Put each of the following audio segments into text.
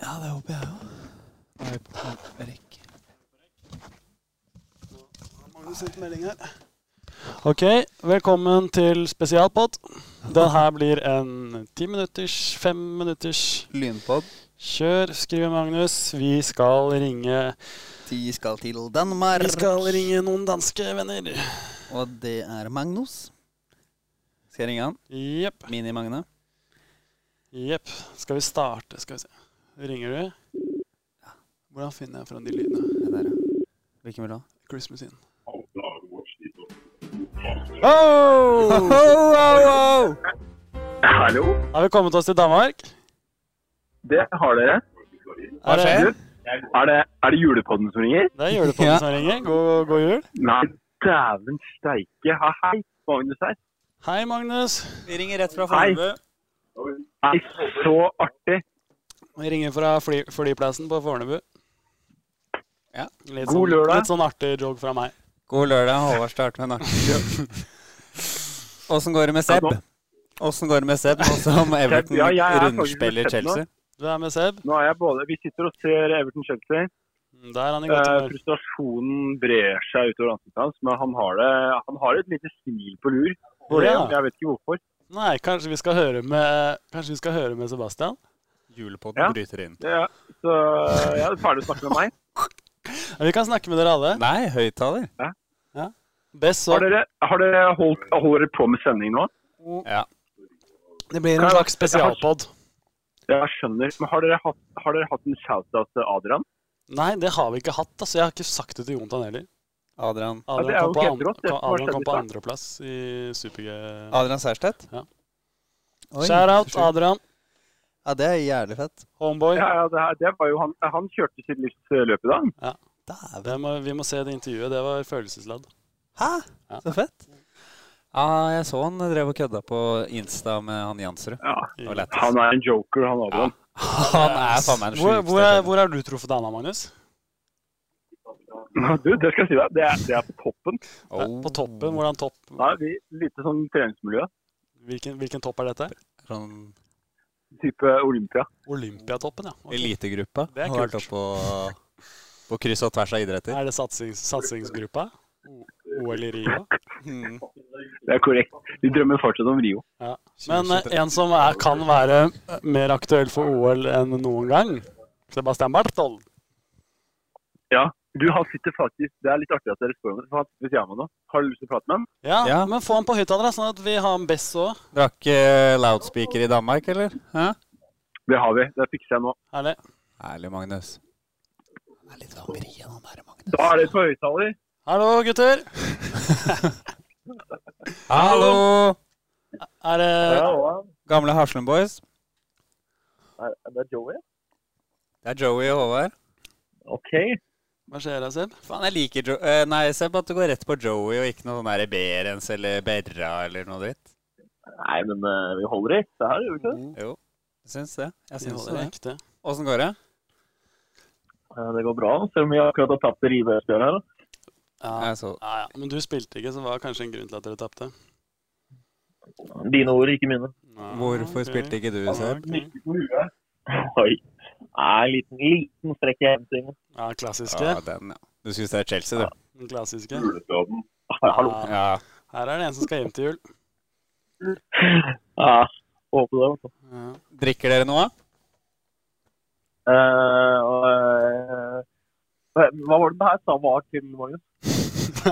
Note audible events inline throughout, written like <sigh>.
Ja, det håper jeg òg. Nå er vi på rekk. Magnus sendt melding her. Ok, velkommen til spesialpod. Den her blir en ti minutters, fem minutters Lynpod. kjør, skriver Magnus. Vi skal ringe De skal til Danmark. Vi skal ringe noen danske venner. Og det er Magnus. Skal jeg ringe han? Jepp. Mini-Magne. Jepp. Skal vi starte? Skal vi se. Ringer du? Hvordan finner jeg fram de lydene? Det der, ja. Hvilken vil du ha? Christmas in. Oh, Oh! oh, oh. Hallo, Har vi kommet oss til Danmark? det har dere. Hva Er det- skjer? Er det, er det julepodden som ringer? Det er julepodden Ja. som ringer. God, god jul. Nei, dæven steike. Ha, hei, Magnus her. Hei, Magnus. Vi ringer rett fra Fornebu. Hei. Hei, så artig. Vi ringer fra fly, flyplassen på Fornebu. Ja. Litt God sånn, lørdag. Litt sånn artig joke fra meg. God lørdag. Håvard starter med en artig <laughs> Åssen går det med Seb? Åssen går det med Seb nå som Everton Ja, jeg er rundspiller nå. Chelsea? Du er med Seb. Nå er jeg både, Vi sitter og ser Everton-Chelsea. Mm, Der er han i godt Eh, frustrasjonen brer seg utover ansiktet hans, men han har, det, han har et lite smil på lur. Ja. jeg vet ikke hvorfor. Nei, kanskje vi skal høre med vi skal høre med Sebastian? Julepodden Ja. bryter inn. Ja, så jeg er ferdig å snakke med meg. Ja, vi kan snakke med dere alle. Nei, høyttaler. Best så. Har dere, har dere holdt, holder dere på med sending nå? Ja. Det blir en slags spesialpod. Jeg skjønner. Men har dere hatt, har dere hatt en shout-out til Adrian? Nei, det har vi ikke hatt. altså. Jeg har ikke sagt det til Jontan heller. Adrian Adrian ja, kom på, rått, Adrian kom på andreplass i Super-G. Adrian Særstedt? Ja. Shout-out. Adrian. Ja, det er jævlig fett. Homeboy. Ja, ja, det, det var jo han, han kjørte sitt livs løp i dag. Ja. Det må, vi må se det intervjuet. Det var følelsesladd. Hæ? Ja. Så fett. Ja, jeg så han drev og kødda på Insta med han Jansrud. Ja. Han er en joker, han Adrian. <laughs> Han er faen meg en Hvor, sjukeste. hvor, er, hvor har du truffet Anna, Magnus? <laughs> Du, det skal jeg si deg. Det er, det er på toppen. Oh. På toppen? Hvordan topp? Nei, vi lite sånn treningsmiljø. Hvilken, hvilken topp er dette? Sånn Type Olympia. Olympiatoppen, ja. Okay. elitegruppa. Det er Har vært kult. på, på kryss og tvers av idretter. Er det satsings, satsingsgruppa? OL i Rio? Mm. Det er korrekt. Vi drømmer fortsatt om Rio. Ja. Men eh, en som er, kan være mer aktuell for OL enn noen gang, Sebastian Barthold. Ja. Du, han sitter faktisk Det er litt artig at dere spør om det. for Han sitter ved siden av meg nå. Har du lyst til å prate med han? Ja, Ja. men få han på høyttaler, sånn at vi har han best òg. Dere har ikke loudspeaker i Danmark, eller? Hæ? Det har vi. Det fikser jeg nå. Herlig. Herlig, Magnus. Det er litt vrien, han der, Magnus. Da er det på høyttaler. Hallo, gutter. <laughs> Hallo! Er det Gamle Haslum Boys. er det Joey? Det er Joey og Håvard. OK. Hva skjer da, Seb? Faen, jeg liker jo eh, Nei, Seb, at du går rett på Joey og ikke noe sånn der Berens eller Berra eller noe dritt. Nei, men uh, vi holder i det her, gjør vi ikke det? Jo, jeg syns det. Jeg syns det. ekte. Åssen går det? Eh, Det går bra, selv om vi akkurat har tapt riveoppgjøret her. da. Ja. Så Ja, ja. Men du spilte ikke, så var det kanskje en grunn til at dere tapte. Dine ord, ikke mine. Ja, Hvorfor okay. spilte ikke du, Seb? Ok. Oi. Nei, en liten, liten strekk i hentingen. Ja, klassiske. Ja, den, ja. Du syns det er Chelsea, du? Den klassiske. <laughs> Hallo. Ja. Ja. Her er det en som skal hjem til jul. <laughs> Ja, håper det. Også. Ja. Drikker dere noe? Uh, eh, hva var det det her sa var til, Magnus? <laughs>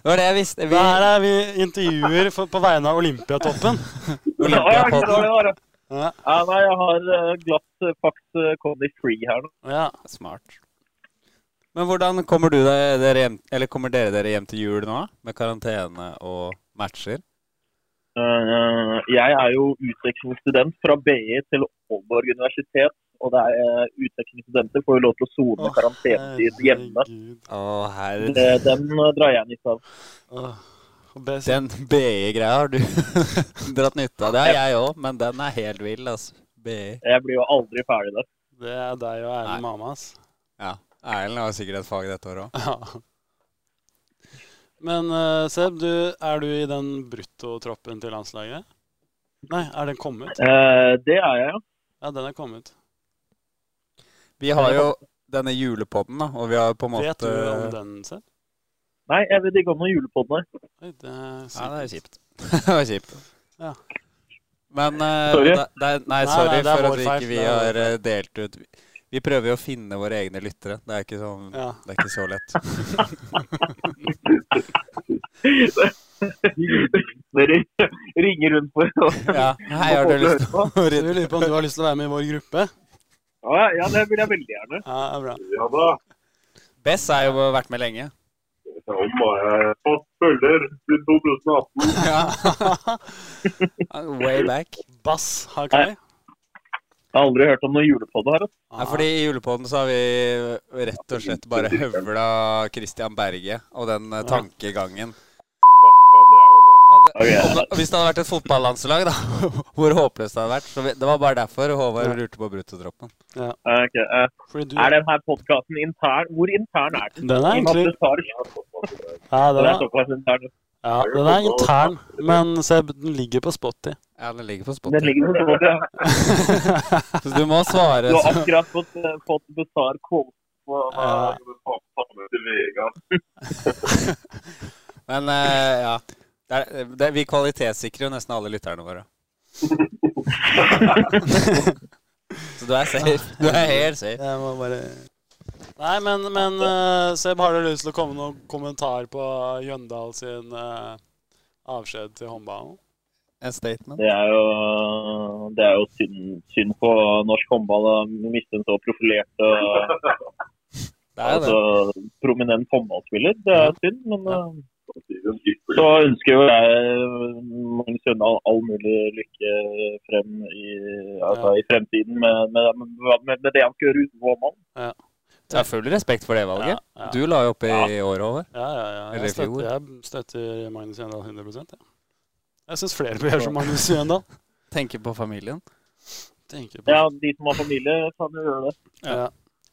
Det var det jeg visste. Vi, Her er vi intervjuer for, på vegne av Olympiatoppen. Olympiapodden. Ja, ja, nei, jeg har uh, glatt uh, Pax uh, Conny Free her nå. ja. Smart. Men hvordan kommer, du dere hjem, eller kommer dere dere hjem til jul nå? Med karantene og matcher? Uh, jeg er jo utvekslingsstudent fra BI til Aalborg universitet. Og det er uh, utvekslingsstudenter får jo lov til å sone Åh, karantenetid hjemme. herregud. Å, herre den drar jeg nytte av. Best- Den BI-greia har du <laughs> dratt nytte av. Det har jeg òg, men den er helt vill, altså. BI. Jeg blir jo aldri ferdig der. Det er deg og Nei. Erlend mamma, ass. Ja. Erlend har sikkert et fag dette året òg. Ja. Men uh, Seb, du, er du i den bruttotroppen til landslaget? Nei, er den kommet? Uh, det er jeg, ja. Ja, den er kommet. Vi har jo denne julepodden, da, og vi har på en måte Vet du om den, Seb? Nei, jeg vet ikke om noen julepod, nei. Oi, det er Ja, det er kjipt. <laughs> det var kjipt. Ja. Men eh, Sorry. det, det er, nei, Nei, sorry nei, det er for vår at vi feil. ikke vi har eh, delt ut Vi prøver jo å finne våre egne lyttere. Det er ikke, sånn, Ja. det er ikke så lett. <laughs> Dere ringer rundt for å <laughs> Ja, Hei, har du lyst til å Så vi lurer på om du har lyst til å være med i vår gruppe? Ja, ja, det vil jeg veldig gjerne. Ja, det er bra. Ja da. Bess har jo vært med lenge. Om fått følger siden 2018. Ja. <laughs> Way back. Bass har Kai. Jeg har aldri hørt om noen julepod her. Nei, fordi I julepodden så har vi rett og slett bare høvla Christian Berge og den tankegangen. Hadde, Ok. om det, hvis det hadde vært et fotballandslag, da, <laughs> hvor håpløst det hadde vært. Så vi, det var bare derfor Håvard lurte på bruttotroppen. Ja. Okay. Er den du Er denne podkasten intern? Hvor intern er den? Den er egentlig Ja, den er ja, den er intern, men Seb, den ligger på Spotty. Ja, den ligger på Spotty. Den ligger på Spotty, ja. <laughs> Så du må svare. Du har akkurat fått, eh, fått besar kål. Ja. <laughs> Men eh, ja. Det er, det, vi kvalitetssikrer jo nesten alle lytterne våre. <laughs> Så du er safe. Du er helt safe. Jeg må bare Nei, men, men uh, Seb, har du lyst til å komme med noen kommentar på Jøndal sin uh, avskjed til håndballen? En statement. Det er jo, det er jo synd, synd på norsk håndball å miste en så profilert og er altså, prominent håndballspiller. Det er synd, men Ja. Så ønsker jo jeg Magnus Jøndal all mulig lykke frem i, altså, i fremtiden med, med, med, med det han skal gjøre uten vår mann. Jeg har full respekt for det valget. Ja, ja. Du la jo opp i år, over. Ja, ja, ja. Eller Jeg i fjor. støtter, jeg støtter Magnus Jøndal 100 ja. Jeg syns flere bør gjøre som Magnus Jøndal. Tenker på familien. Tenker på Ja, de som har familie, kan jo gjøre det. Ja.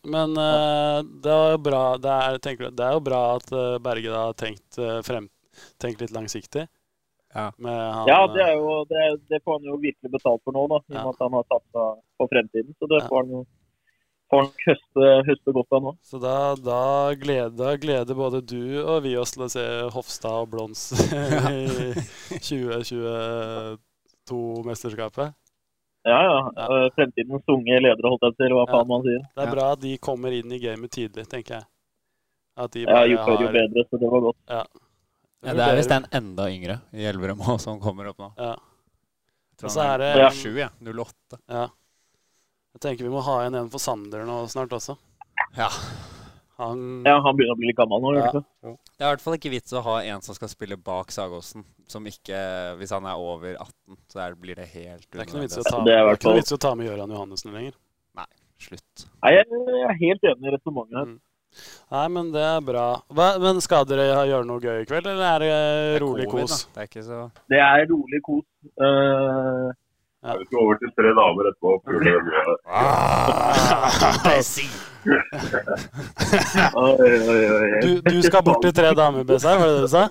Men uh, det er jo bra det er, du, det er jo bra at eh, Berge da har tenkt, uh, frem, tenkt litt langsiktig. Ja. Med han, Ja, det, er jo, det, det får han jo virkelig betalt for nå, da, i og Ja. med at han har satsa på fremtiden. Så det Ja. får han jo får han høste, høste godt av nå. Så da, da gleder, gleder både du og vi oss til å se Hofstad og Blons <laughs> i 2022-mesterskapet. Ja, ja. Ja. Eh, Fremtidens unge ledere, holdt jeg eller hva Ja. faen man sier. Det er bra at de kommer inn i gamet tidlig, tenker jeg. At de Ja, bare jo før jo bedre, så det var godt. Ja, det er visst en enda yngre i Elverum òg som kommer opp nå. Ja. Og så er det- er 07, ja. 08. Ja. Jeg tenker vi må ha igjen en for Sander nå snart også. Ja. Han Ja, han begynner å bli litt gammel nå. Ja. Det er i hvert fall ikke vits å ha en som skal spille bak Sagåsen, som ikke Hvis han er over 18, så er, blir det helt Det er ikke noe vits i å unødvendig. ta, Det det i hvert ikke noe vits i å ta med Gøran Johannessen lenger. Nei, Slutt. Nei, jeg jeg er helt enig i resonnementet her. Mm. Nei, men det er bra. Hva, men skal dere gjøre noe gøy i kveld, eller er det Det er rolig covid, kos? da. Det er ikke så Det er rolig kos. Eh, Vi skal over til tre damer etterpå og pule <laughs> oi, oi. Du, du skal bort til tre damer, Bessar, var det det du sa?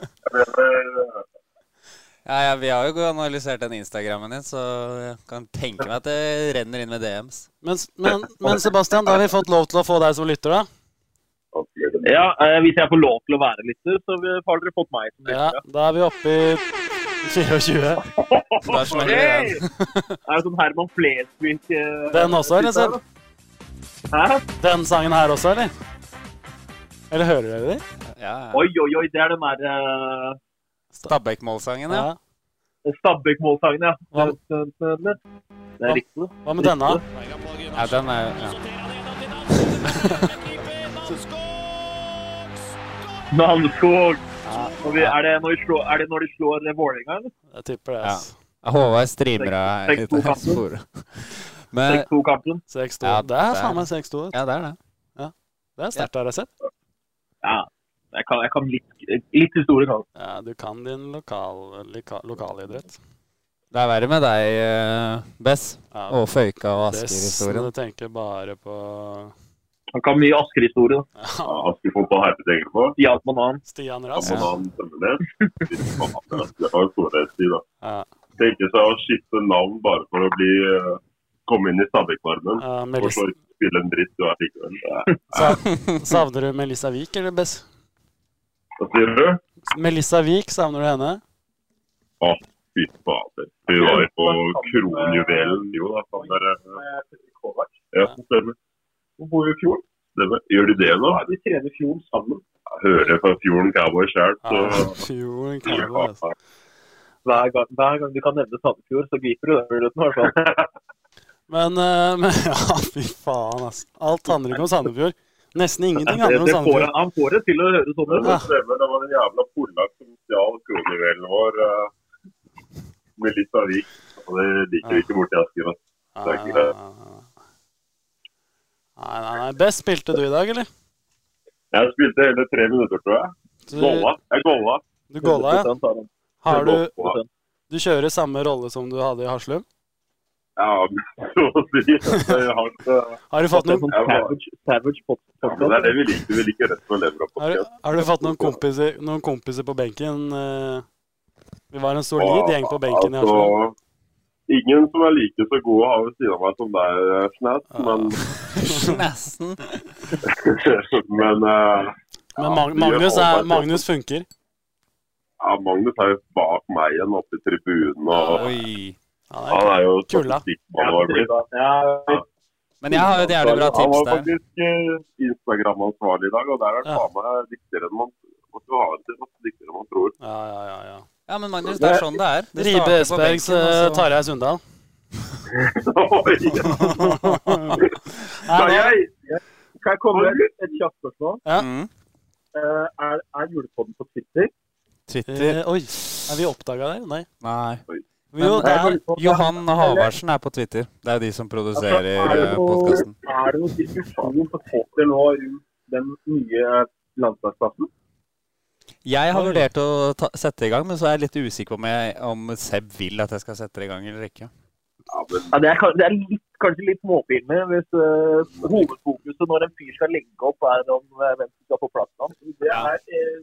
ja, ja, Vi har jo analysert den Instagrammen din, så jeg kan tenke meg at det renner inn med DMs. Men, men, men Sebastian, da har vi fått lov til å få deg som lytter, da. Ja, eh, Hvis jeg får lov til å være lytter, så har dere fått meg som Ja. Da er vi oppe i 24. Det smeller vi den. Er det sånn Herman Flesvig eh, Den også, eller? Hæ? Den sangen her også, eller? Eller hører dere det? Ja, ja. Oi, oi, oi, det er den der uh, Stabæk-målsangen, ja. Ja. Stabæk-målsangen, ja. Hva- Det er riktig. Hva med denne? ja den er ja. <laughs> <laughs> Namskog. Ja, ja. er, det når de slår, er det når de slår Vålerenga, eller? jeg tipper det. Ja. ass. Håvard streamer av to spor. Men 6-2-kampen. 6-2. Ja, det er faen meg 6-2. Ja, det er det. Det er sterkt, har jeg sett. Ja. Jeg kan, jeg kan litt, litt historie, kan. Ja, du kan din lokal, loka, lokalidrett. Det er verre med deg, eh, Bess, Ja, og Føyka og Asker-historien. Bess, Du tenker bare på Han kan mye Asker-historie. ja, Asker fotball her til tenker på. Stian man. Stian Rask. Ja. Banan Tømmernes. Det <laughs> var storhetstid, da. Ja. Tenke seg å skifte navn bare for å bli eh, komme inn i Stabæk-varmen. Ja, Og så ikke spille en dritt du er likevel. Er- savner du Melissa Wiik, eller Bess? Hva sier du? Melissa Wiik, savner du henne? Å, fy fader. Vi var jo på kronjuvelen. Jo da, faen der. Ja, stemmer. Hun bor jo i fjorden. stemmer. Gjør de det nå? Ja, de trener fjorden sammen. Jeg hører fra Fjorden Cowboy sjøl, så ja, Fjorden Cowboy, altså. Hver gang, hver gang du kan nevne Sandefjord, så griper du den muligheten. i hvert fall. <laughs> Men, eh, men <laughs> ja, fy faen, altså. Alt handler ikke om Sandefjord. Nesten ingenting handler om det får, Sandefjord. han- får det til å høres sånn ut. Ja. Det var en jævla polakk som stjal kronjuvelen vår. eh, Med litt av vik. Og det liker vi ikke borti Asker. Nei, nei, nei. Best spilte du i dag, eller? Jeg spilte hele tre minutter, tror jeg. Du, Golla. Jeg golla. du golla, ja? har du, du kjører samme rolle som du hadde i Haslum? Ja, <laughs> så å si. Har, Har du fått noen, sånn savage, savage ja, det er det vi liker. Vi liker rett og lever har, du- har du fått noen kompiser, noen kompiser på benken? eh? Vi var en solid gjeng på benken i Haslum. Altså, ingen som er like så gode å ha ved siden av meg som deg, Snæs. Men, <laughs> Nesten. men uh, Men Mag Magnus, er, Magnus funker. Ja, Magnus er jo bak meg igjen oppe i tribunen. og Oi. Han Han er er jo Kulla. Ja, Men jeg har jo et jævlig bra tips Han var faktisk eh, Instagram-ansvarlig i dag, og der er det Ja. faen meg dyktigere enn man dyktigere enn tror. Ja, ja, ja. ja. Ja, men Magnus, det er sånn det er. Det Ribe Esbergs uh, Tarjei Sundal. Kan jeg, kan jeg komme med et kjapt spørsmål? Ja. Mm. Eh, er, er julepodden på Twitter? Twitter. Uh, oi, er vi oppdaga der? Nei. Nei. Jo, det er Johan Havarsen er på Twitter. Det er de som produserer Altså, er det podkasten. Er det noen diskusjon på Twitter nå rundt den nye landslagsplassen? Jeg har vurdert å ta, sette i gang, men så er jeg litt usikker på om, jeg, om Seb vil at jeg skal sette det i gang eller ikke. Ja, men Ja, det er, det er litt, kanskje litt småpinlig hvis uh, hovedfokuset når en fyr skal legge opp, er om eh, hvem som skal få plassen hans. Det er eh,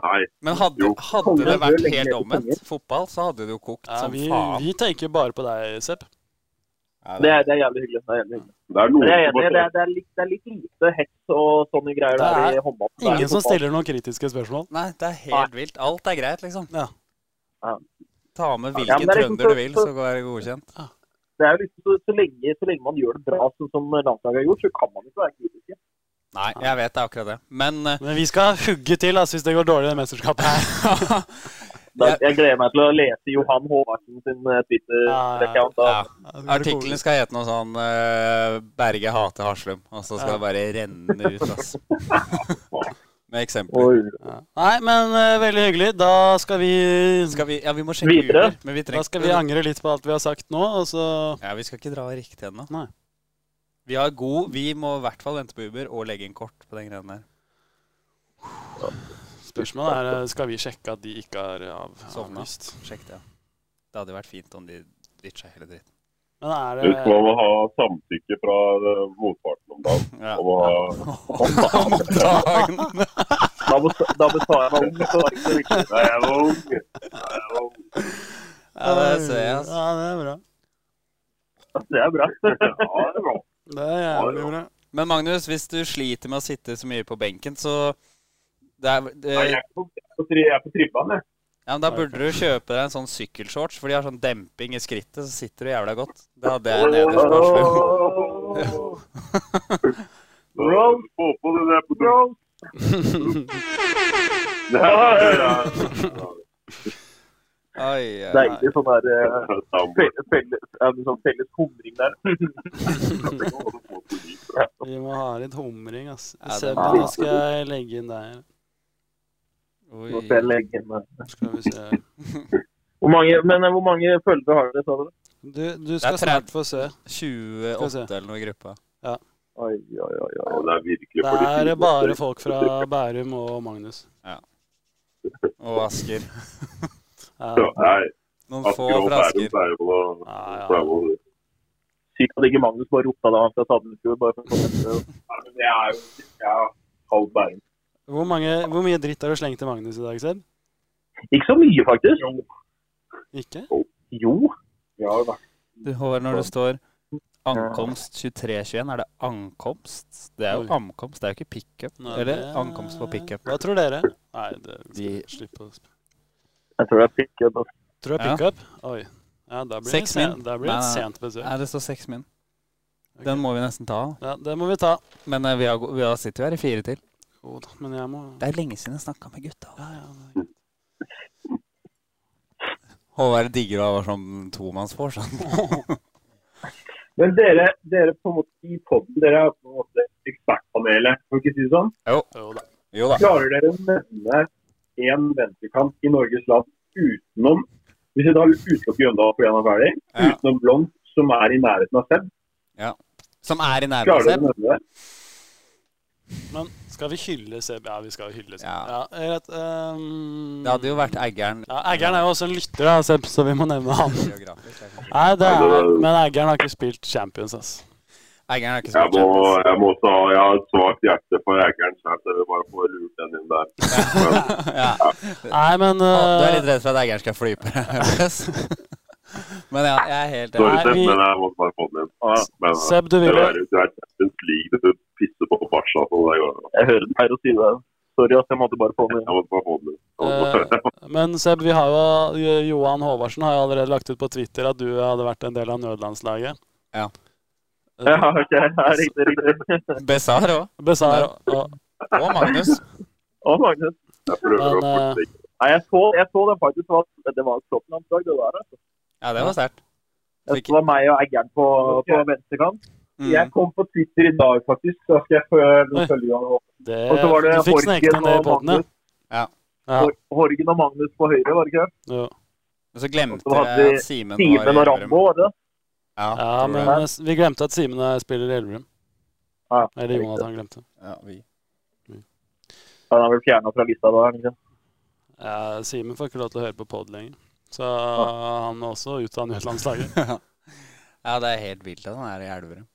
nei. Men hadde, hadde det vært helt omvendt fotball, så hadde det jo kokt ja, som vi, faen. vi tenker bare på deg, Sepp. Ja, det, er, det er jævlig hyggelig. Det er jævlig hyggelig. Det er det er, det, er litt, det er litt lite hets og sånne greier Det der er i håndball. Det er Ingen som stiller noen kritiske spørsmål. Nei, det er helt vilt. Alt er greit, liksom. Ja. Ta med hvilken ja, liksom trønder du vil, så- er går det godkjent. Det er jo liksom, så, så, lenge, så lenge man gjør det bra, sånn som landslaget har gjort, så kan man ikke være kritisk. Nei, jeg vet det er akkurat det. Men eh, Men vi skal hugge til altså, hvis det går dårlig i det mesterskapet her. <laughs> Jeg, Jeg gleder meg til å lese Johan Håvardsen sin eh, Twitter-account. ja, ja. artikkelen skal hete noe sånn uh, 'Berge hater Haslum', og så skal Ja. det bare renne ut, ass. <laughs> <laughs> Med eksempler. Ja. Nei, men uh, veldig hyggelig. Da skal vi Skal vi, ja, vi må sjekke Videre. Uber, men vi Da skal vi angre litt på alt vi har sagt nå, og så Ja, vi skal ikke dra riktig ennå. Nei. Vi har god Vi må i hvert fall vente på Uber og legge inn kort på den greia der. Spørsmålet er eh, skal vi sjekke at de ikke har av, avlyst. Sjekk det. Det hadde vært fint om de ditcha hele dritten. Men er Husk man må ha samtykke fra eh, motparten om dagen. Ja. Om, ha Om dagen. <laughs> Da må ta ung, så er det ikke så viktig. Jeg var ung. Jeg var ung. Ja, det ser jeg, altså. Ja, det er bra. Det er bra. <laughs> Ja, det er bra. Det er jævlig bra. Men Magnus, hvis du sliter med å sitte så mye på benken, så det er, det, Nei, jeg er på, jeg er på tribbene, jeg. Ja, men Da burde du kjøpe deg en sånn sykkelshorts, for de har sånn demping i skrittet, så sitter du jævla godt. Det hadde jeg nederst på Oslo. Bro, få på det der på Bro. Ja, ja, ja. Oi, oi. Deilig sånn der eh, felles, felles, ja, sånn felles humring der. Vi må ha litt humring, ass. Ja, Se, nå skal jeg legge inn der. Oi. skal. Skal vi se. <laughs> hvor mange, Men eh, hvor mange følgere har dere, sa dere? Du, du skal Det er snart få se. 28 eller noe i gruppa. Oi, oi, oi. Oi. det er virkelig Det de er fine. bare folk fra Bærum og Magnus. Ja. Og Asker. <laughs> Ja. Ja, Nei, Noen få Asker og fra Asker. Bærum, Bærum og Ja, ja. Sykt at ikke Magnus bare rota da han fra Sandefjord. Bare for å få <laughs> er jo er halv Bærum. Hvor, mange, hvor mye dritt har du slengt til Magnus i dag, Seb? Ikke så mye, faktisk. Ikke? Jo. Ja, har Du, Håvard, når det står Ankomst 2321. Er det ankomst? Det er jo ankomst, det er jo ikke pickup. Eller det- ankomst på pickup. Hva tror dere? Nei, det skal De- vi slippe å spørre. Jeg tror det er pickup. altså. Tror det er pickup? Oi. Ja, da blir Seks min. da blir det et sent besøk. Nei, det står seks min. Den må vi nesten ta. Ja, det må vi ta. Men uh, vi, har, vi har sitter jo her i fire til. Jo da, men jeg må Det er lenge siden jeg snakka med gutta. ja, ja, <laughs> Håvard digger å være sånn tomannsvors. sånn. <laughs> Men dere, dere på en måte i podden, dere er på en måte ekspertpanelet, kan vi ikke si det sånn? Jo da. Jo da. Klarer dere å nevne én venstrekant i Norges land utenom Hvis vi da utelukker Jøndal fordi han er ferdig, Ja. utenom Blond, som er i nærheten av Seb, Som er i nærheten av Seb? klarer dere å nevne det? Men skal vi hylle Seb? Ja, vi skal jo hylle Seb. Ja. Ja, rett, um, Det hadde jo vært Eggern. ja, Eggern er jo også en lytter, da, Seb, så vi må nevne han. Nei, det er Men Eggern har ikke spilt Champions, ass. Eggern har ikke Jeg så må, Champions. jeg må ta, jeg har et svakt hjerte for Eggern, så jeg vil bare få lurt den inn der. <laughs> ja. Nei, men Du er eh, litt redd for at Eggern skal fly på deg? Men ja, jeg er helt Sorry, Seb, men jeg måtte bare få den inn. Ah, men, Seb, du det vil er, det er Champions League, du pisser på det går. Jeg hører deg å si det. Sorry, ass, jeg måtte bare få bare- Eh, Men Seb, vi har jo Jo- Johan Håvardsen har jo allerede lagt ut på Twitter at du hadde vært en del av nødlandslaget. Ja. Ja, ok, ja, riktig, riktig. Besar òg. Besar og, og Og Magnus. <laughs> Å, Magnus. Jeg prøver å Men, eh. Nei, jeg så, jeg så den faktisk, var, det var Tottenham-lag, det der. Altså. Ja, det var sterkt. Det var meg og Eggeren på, på venstrekant. Mm. Jeg kom på Twitter i dag, faktisk, så skal jeg følge opp. det, Og så var det Horgen og Magnus. ja. Ja. Horgen og Magnus på høyre, var det ikke? det? Jo. Og så glemte Og så jeg vi at Simen Simen var og i Elverum. Rambo, var det? Ja, Ja, men det. eh, vi glemte at Simen og spiller i Elverum. Ja, Eller Jonathan glemte. ja, vi. Han er vel fjerna fra lista da? er han ikke? Ja, Simen får ikke lov til å høre på pod lenger. Så han er også ute av nødlandslaget. ja, det er helt vilt at han er i Elverum.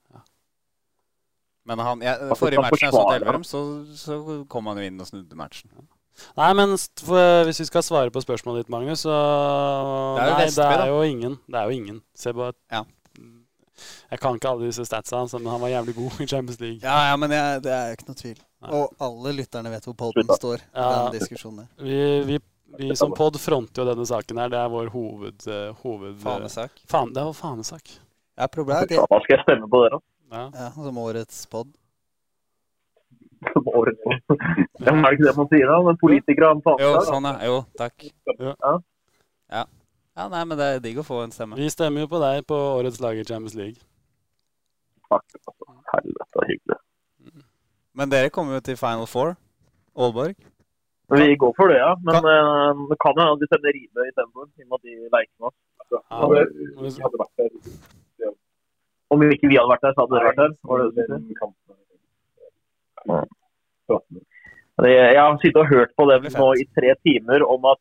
Ja. Men han, Altså, forrige matchen jeg så til Elverum, så, så kom han jo inn og snudde matchen. Nei, men for, hvis vi skal svare på spørsmålet ditt, Magnus, så Det er jo Nei, Vestby, det er jo ingen. Det er jo ingen. Se på Ja. Jeg kan ikke alle disse statsa, hans, men han var jævlig god i Champions League. Ja, ja, men jeg, det er jo ikke noe tvil. Nei. Og alle lytterne vet hvor podden står. Ja. den diskusjonen der. Vi, vi, vi som pod fronter jo denne saken her. Det er vår hoved... eh, hoved Fanesak. Faen, det er vår fanesak. Ja, problemet er at Hva skal jeg stemme på dere. Ja. ja, Som årets pod. Som <laughs> årets pod. Ja, er det ikke det man sier, da? Men politikere har en Jo, fanesak. sånn, ja. Jo, takk. Ja. Ja. Ja, nei, men det er digg å få en stemme. Vi stemmer jo på deg på årets lag i Champions League. Takk, altså. Helvete, hyggelig. Men dere kommer jo til Final Four. Aalborg. Vi går for det, ja. Men Kan- eh, det kan jo hende de sender Ribe istedenfor, i og med at de leker med oss. Ja. Hadde- vi- hadde vært der. Om ikke vi hadde vært der, så hadde dere vært der. Var det det du skulle jeg har sittet og hørt på dem nå i tre timer om at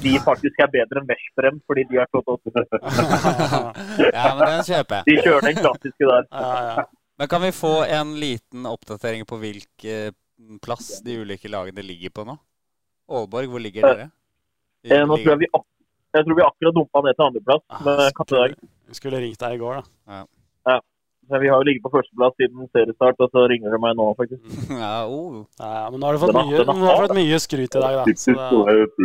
de faktisk er bedre enn Veszprem fordi de har slått oss. ja, men den kjøper jeg. De kjører den klassiske der. ja, ja. Men kan vi få en liten oppdatering på hvilken plass de ulike lagene ligger på nå? Aalborg, hvor ligger dere? Eh, Nå tror jeg vi, jeg tror vi akkurat dumpa ned til andreplass Ah. Vi skulle ringt deg i går, da. Vi har jo ligget på førsteplass siden seriestart, og så ringer det meg nå, faktisk. <laughs> ja, oh. Ja, ja, men nå har du fått mye, nå har fått mye skryt i dag, da. Så det,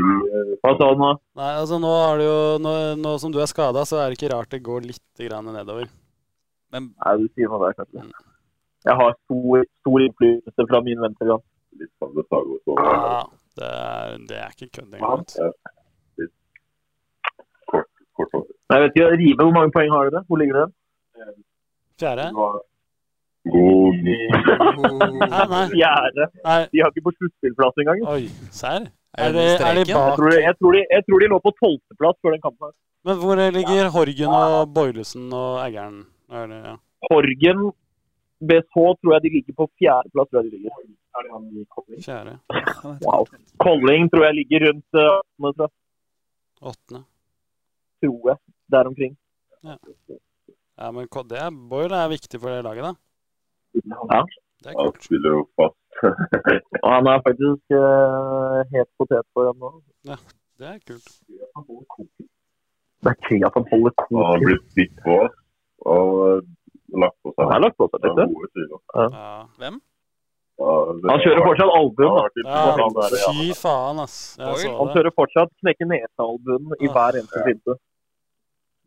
Hva sa du nå? nei, altså nå, har du jo, nå, nå som du er skada, så er det ikke rart det går litt grann nedover. Men Nei, du sier noe der, kanskje. Jeg har stor, stor innflytelse fra min venstrekant. litt sånn Ja, det er, det er ikke kødd engang. Ja. Jeg vet ikke, Rive, hvor mange poeng har dere? Hvor ligger dere? Fjerde? God Nei, nei. <laughs> Fjerde. nei. De har ikke på sluttspillplass engang. Oi, serr? Er det det, er de bak? Jeg tror, de- jeg, tror de, jeg tror de lå på tolvteplass før den kampen. her. Men hvor ligger Horgen og Boilesen og Eggern? Er det, ja. Horgen, BSH tror jeg de ligger på fjerdeplass. tror jeg de ligger. Fjerde? Wow. Kolling tror jeg ligger rundt uh, åttende. Åttende? tror jeg. Der omkring. Ja, men KD det Boyle er viktig for det laget, da. Ja. Det er Han kult. spiller jo fast. <laughs> Og han er faktisk uh, het potet for dem nå. Det er kult. Det er gøy at han holder koken. Han har blitt bitt på oss. Og lagt på seg Han har lagt på seg litt, Ja. Hvem? Ja, Han kjører fortsatt vært Ja, der, ja. fy faen, ass. Han kjører fortsatt knekke nese-albuen i Ah. hver eneste finte.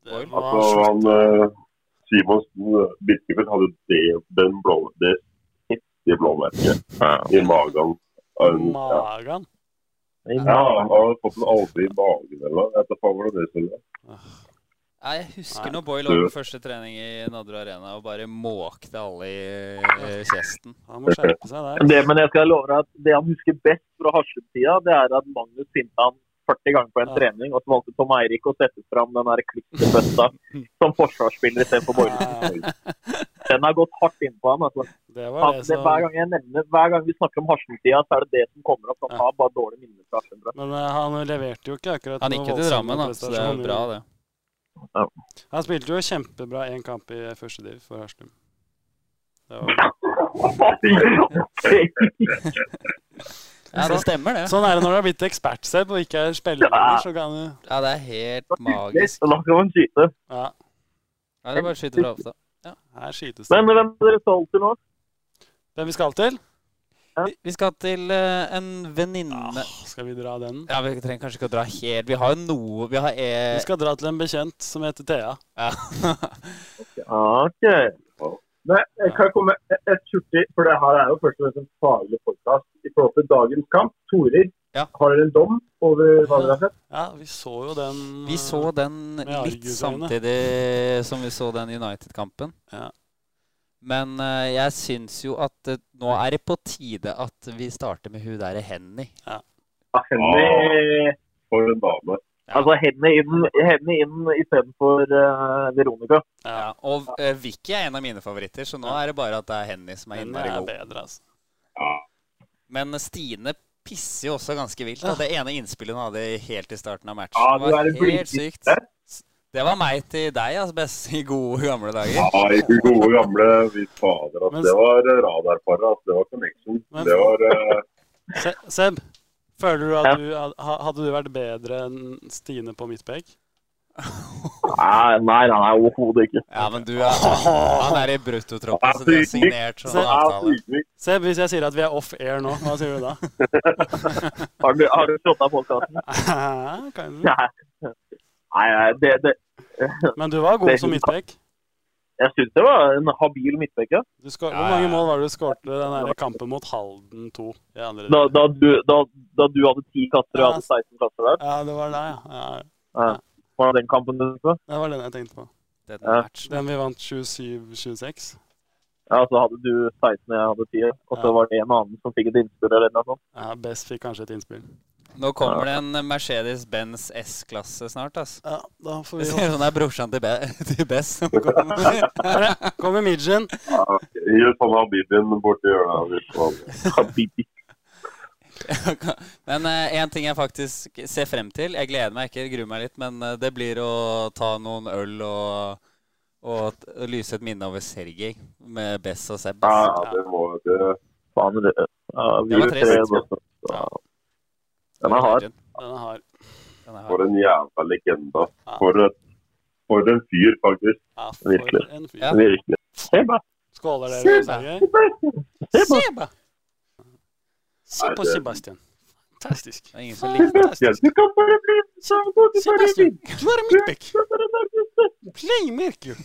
Det Altså, han uh, Simonsen Birkefeldt hadde det, den blå, det heftige blåmerket i magen. Um, magen. ja, han hadde fått en aldri i magen eller noe. Jeg vet det det Nei, Jeg husker Nei. når Boy lå på første trening i Nadru Arena og bare måkte alle i i kjesten. Han må skjerpe seg der. Det, men jeg skal love deg at det han husker best fra Haslum-tida, det er at Magnus Sintan 40 ganger på en Ja. trening, og så valgte Tom Eirik å sette fram den der klippebøtta <laughs> som forsvarsspiller istedenfor. Ja, Den har gått hardt innpå ham. Altså. det Han, var det det, hver, gang jeg nevner, hver gang vi snakker om Harsen-tida, så er det det som kommer opp. Han Ja. har bare dårlige minner fra Harsen. Men uh, han leverte jo ikke akkurat Han gikk jo til Drammen, da, så det er jo bra, det. Han spilte jo kjempebra én kamp i første div for Haslum. Det var... <laughs> <laughs> Ja, det stemmer, det. Sånn er det når du har blitt ekspert-Seb og ikke er spiller Ja. så kan du Ja, det er helt magisk. Da kan man skyte. Ja, Ja, det er bare å skyte fra hofta. her skytes det. Men hvem er dere skal til nå? Hvem vi skal til? Vi- Vi skal til eh, en venninne Ah, skal vi dra den? Ja, Vi trenger kanskje ikke å dra helt Vi har jo noe Vi har Vi e... skal dra til en bekjent som heter Thea. Ja. <laughs> Ok. Men jeg kan komme et hurtig, for det her er jo først og fremst en faglig forhold til dagens kamp. Torer, Ja. har dere en dom over hva dere har sett? Ja, vi så jo den Vi så den litt samtidig som vi så den United-kampen. Ja. Men uh, jeg syns jo at uh, nå er det på tide at vi starter med hun derre Henny. Ja, Henny, For en dame. altså Henny inn, Henny inn istedenfor uh, Veronica. Ja. Og uh, Vicky er en av mine favoritter, så nå er det bare at det er Henny som er Den innmari er god. bedre, altså. Ja. Men Stine pisser jo også ganske vilt. Da. Det ene innspillet hun hadde helt i starten av matchen, Ja, du er var helt sykt. Det var meg til deg, altså, best i gode gamle dager. Ja, i gode gamle vi fader. Altså, Men- det var radarparet. Altså, det var connection. Men- Det var uh... Se- Seb, føler du at du Hadde du vært bedre enn Stine på midtbekk? Nei, nei, nei, overhodet ikke. Ja, men du er Han er i bruttotroppen, så du har signert sånn avtale. Se, Seb, hvis jeg sier at vi er off air nå, hva sier du da? <laughs> Har du, har du slått av podkasten? <laughs> kan du? Nei, nei det, det, Men du var god som midtbekk. jeg syns det var en habil midtbekk. Ja. Du skår- Hvor mange mål var det du skårte den der kampen mot Halden 2? i andre Da, da, du, da, da du hadde ti kasser og jeg hadde 16 kasser der. Ja, det var det, ja. ja. Ja. Var det den kampen du husker? Det var den jeg tenkte på. Den Ja. Den vi vant 27-26. Ja, så hadde du 16 og jeg hadde 10. Og så Ja. var det en annen som fikk et innspill eller noe sånt. Ja, Best fikk kanskje et innspill. Nå kommer det en Mercedes-Benz S-klasse snart, ass. Ja, da får Det vi ser ut som det er brorsan til, Be <laughs> til Bess som kommer. Kommer midgen. Ja, Gjør sånn Habibien borti hjørnet. Habibi. <laughs> Men én ting jeg faktisk ser frem til Jeg gleder meg ikke, gruer meg litt, men eh, det blir å ta noen øl og, og t- lyse et minne over Sergej med Bess og Seb. Ja, det må du. Faen, det, ja, vi Det var trist. Ja. Den er hard. Den er hard. For en jævla legende. Ja. For, for en fyr, faktisk. Ja, for Virkelig. en fyr. Ja. Virkelig. Skåler dere, Sergej. Seba! Se på Sebastian. Fantastisk. Det er ingen som likte det. Du kan bare bli Sebastian, du er midtbekk. Playmaker.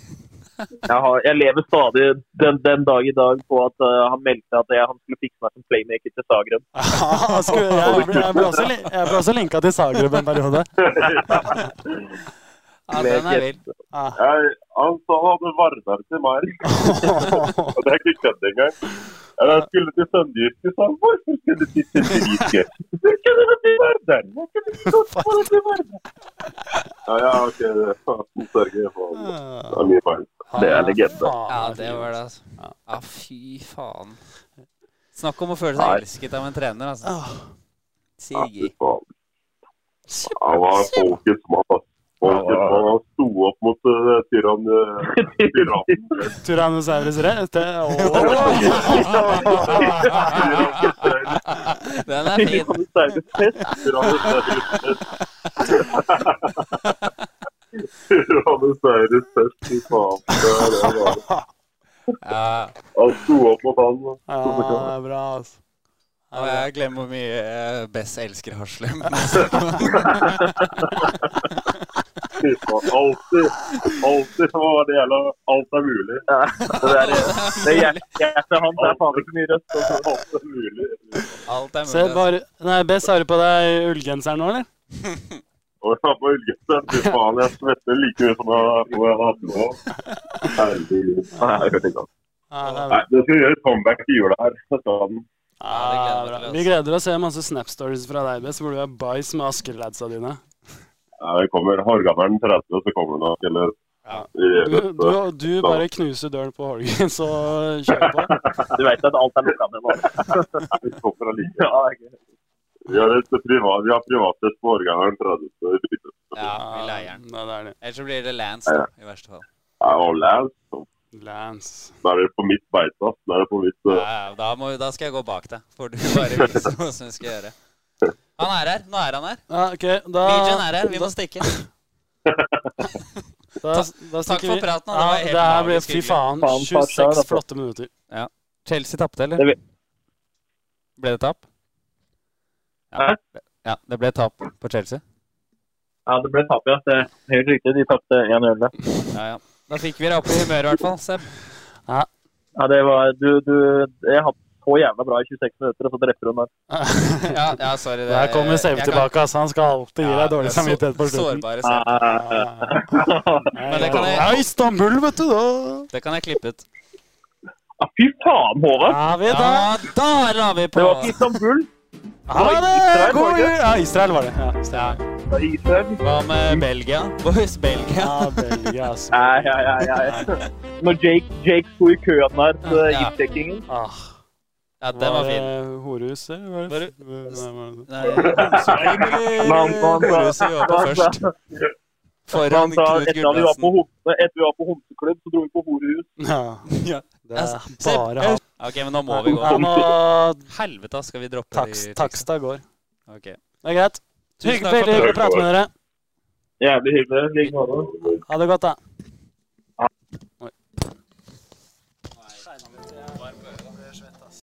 Jeg, har, jeg lever stadig den, den dag i dag på at uh, han meldte at jeg, han skulle fikse meg som playmaker til Zagreb. <laughs> Jeg, ble, jeg, ble også, jeg ble også linka til Zagreb en periode. <laughs> Ja, den er vill. Ja. Han sa han hadde varmer til meg. <laughs> Og det er ikke kødd engang. Jeg skulle til Sønderjysk sa han. Hvorfor skulle du til Sønderjyske? Du skulle til Verdal. Hva kunne du gjort for å til Verdal? Ja, ja, ok. det er Sørge. Det er mye feil. Det er legende. Ja, det var det, altså. Ja, fy faen. Snakk om å føle seg elsket av en trener, altså. Ja, fy faen. Han var folkets mann, altså. Mann. Han sto opp mot uh, tyrann, uh, tyrannen. <laughs> Tyrannosaurus rex. <laughs> Den er fin. Tyrannosaurus fest, fy faen. Det er det. Han sto opp mot han. Ja, det er bra, altså. og jeg glemmer hvor mye eh, Bess elsker Haslem. <laughs> Faen, Alltid, alltid så var det gjelder Alt er mulig. Det, er, det hjertet hans er faen ikke mye rødt. Alt er mulig. Alt er mulig. Se, bare Nei, Bess, har du på deg ullgenseren nå, eller? Og jeg har på ullgenseren. Fy faen, jeg svetter like mye som jeg jeg har hatt nå. Herregud. Nei, jeg hørte ikke. Det. Nei, det skal gjøre comeback til jula her. Det skal den. Ja, gleder. Vi gleder oss til å se masse Snap-stories fra deg, Bess, hvor du er bæsj med Asker-ladsa dine. Det kommer Horgammeren 30, så kommer han nok, eller Ja. Du, du, du bare knuser døren på Horgen, så kjør på. <laughs> Du vet at alt er lukka ned nå. Vi har, privat, vi har privattest på årgangeren 30. i. Ja, vi leier den. Ja, det er det. Ellers så blir det Lance, da, i verste fall. Ja, og Lance. Lance. Da er det på mitt beite. Da er det på mitt Ja, uh, ja, da, må, da skal jeg gå bak deg. Får du bare vise hva som skal gjøre. Han er her. Nå er han her. Ja, OK, da Legion er her. Vi må stikke. <laughs> da, da Takk for praten. da. Ja, Det var helt det her ble Fy faen. Faen, 26 altså. flotte minutter. Chelsea tapte, eller? Det Ble det tap? Ja. ja, det ble tap på Chelsea. Ja, det ble tap, ja. Det er helt riktig. De tapte 1-0. Ja, ja. Da fikk vi deg opp i humøret, i hvert fall. Seb. Ja, det var Du, du Jeg hatt så jævla bra i 26 minutter, og så drepper hun der. <laughs> Ja, ja, sorry. Det, Der kommer Seve tilbake. kan-. Altså. Han skal alltid gi deg dårlig er samvittighet på slutten. Sårbare Seb. Men det kan jeg- Ja, Istanbul, vet du, da. Det kan jeg klippe ut. Ja, fy faen, Håvard! Ja, vi da. Ja, der la vi på! Det var ikke Istanbul. Ha det! Israel, var God! Ja, Israel var det. Ja, Ja. Israel. Hva med Belgia? Boys, Belgia. ja Belgia, altså. Nei, nei, nei, ja, ja. <laughs> Når Jake, Jake sto i køen der til Ja. giftdekkingen Ah, Ja, den var fin. det Horehuset? Var det? Nei, det- Horehuset vi var på først? Foran Knut etter vi var på, Gulbrandsen. etter vi var på homseklubb, så dro vi på horehus. Ja. Ja. Det er Altså, bare han. Ok, men nå må vi gå. Nå, Helvete, skal vi droppe Takst, de Takstad går. Ok. Det er greit. Tusen takk for veldig hyggelig å prate med dere. Jævlig hyggelig. Ha det godt, da.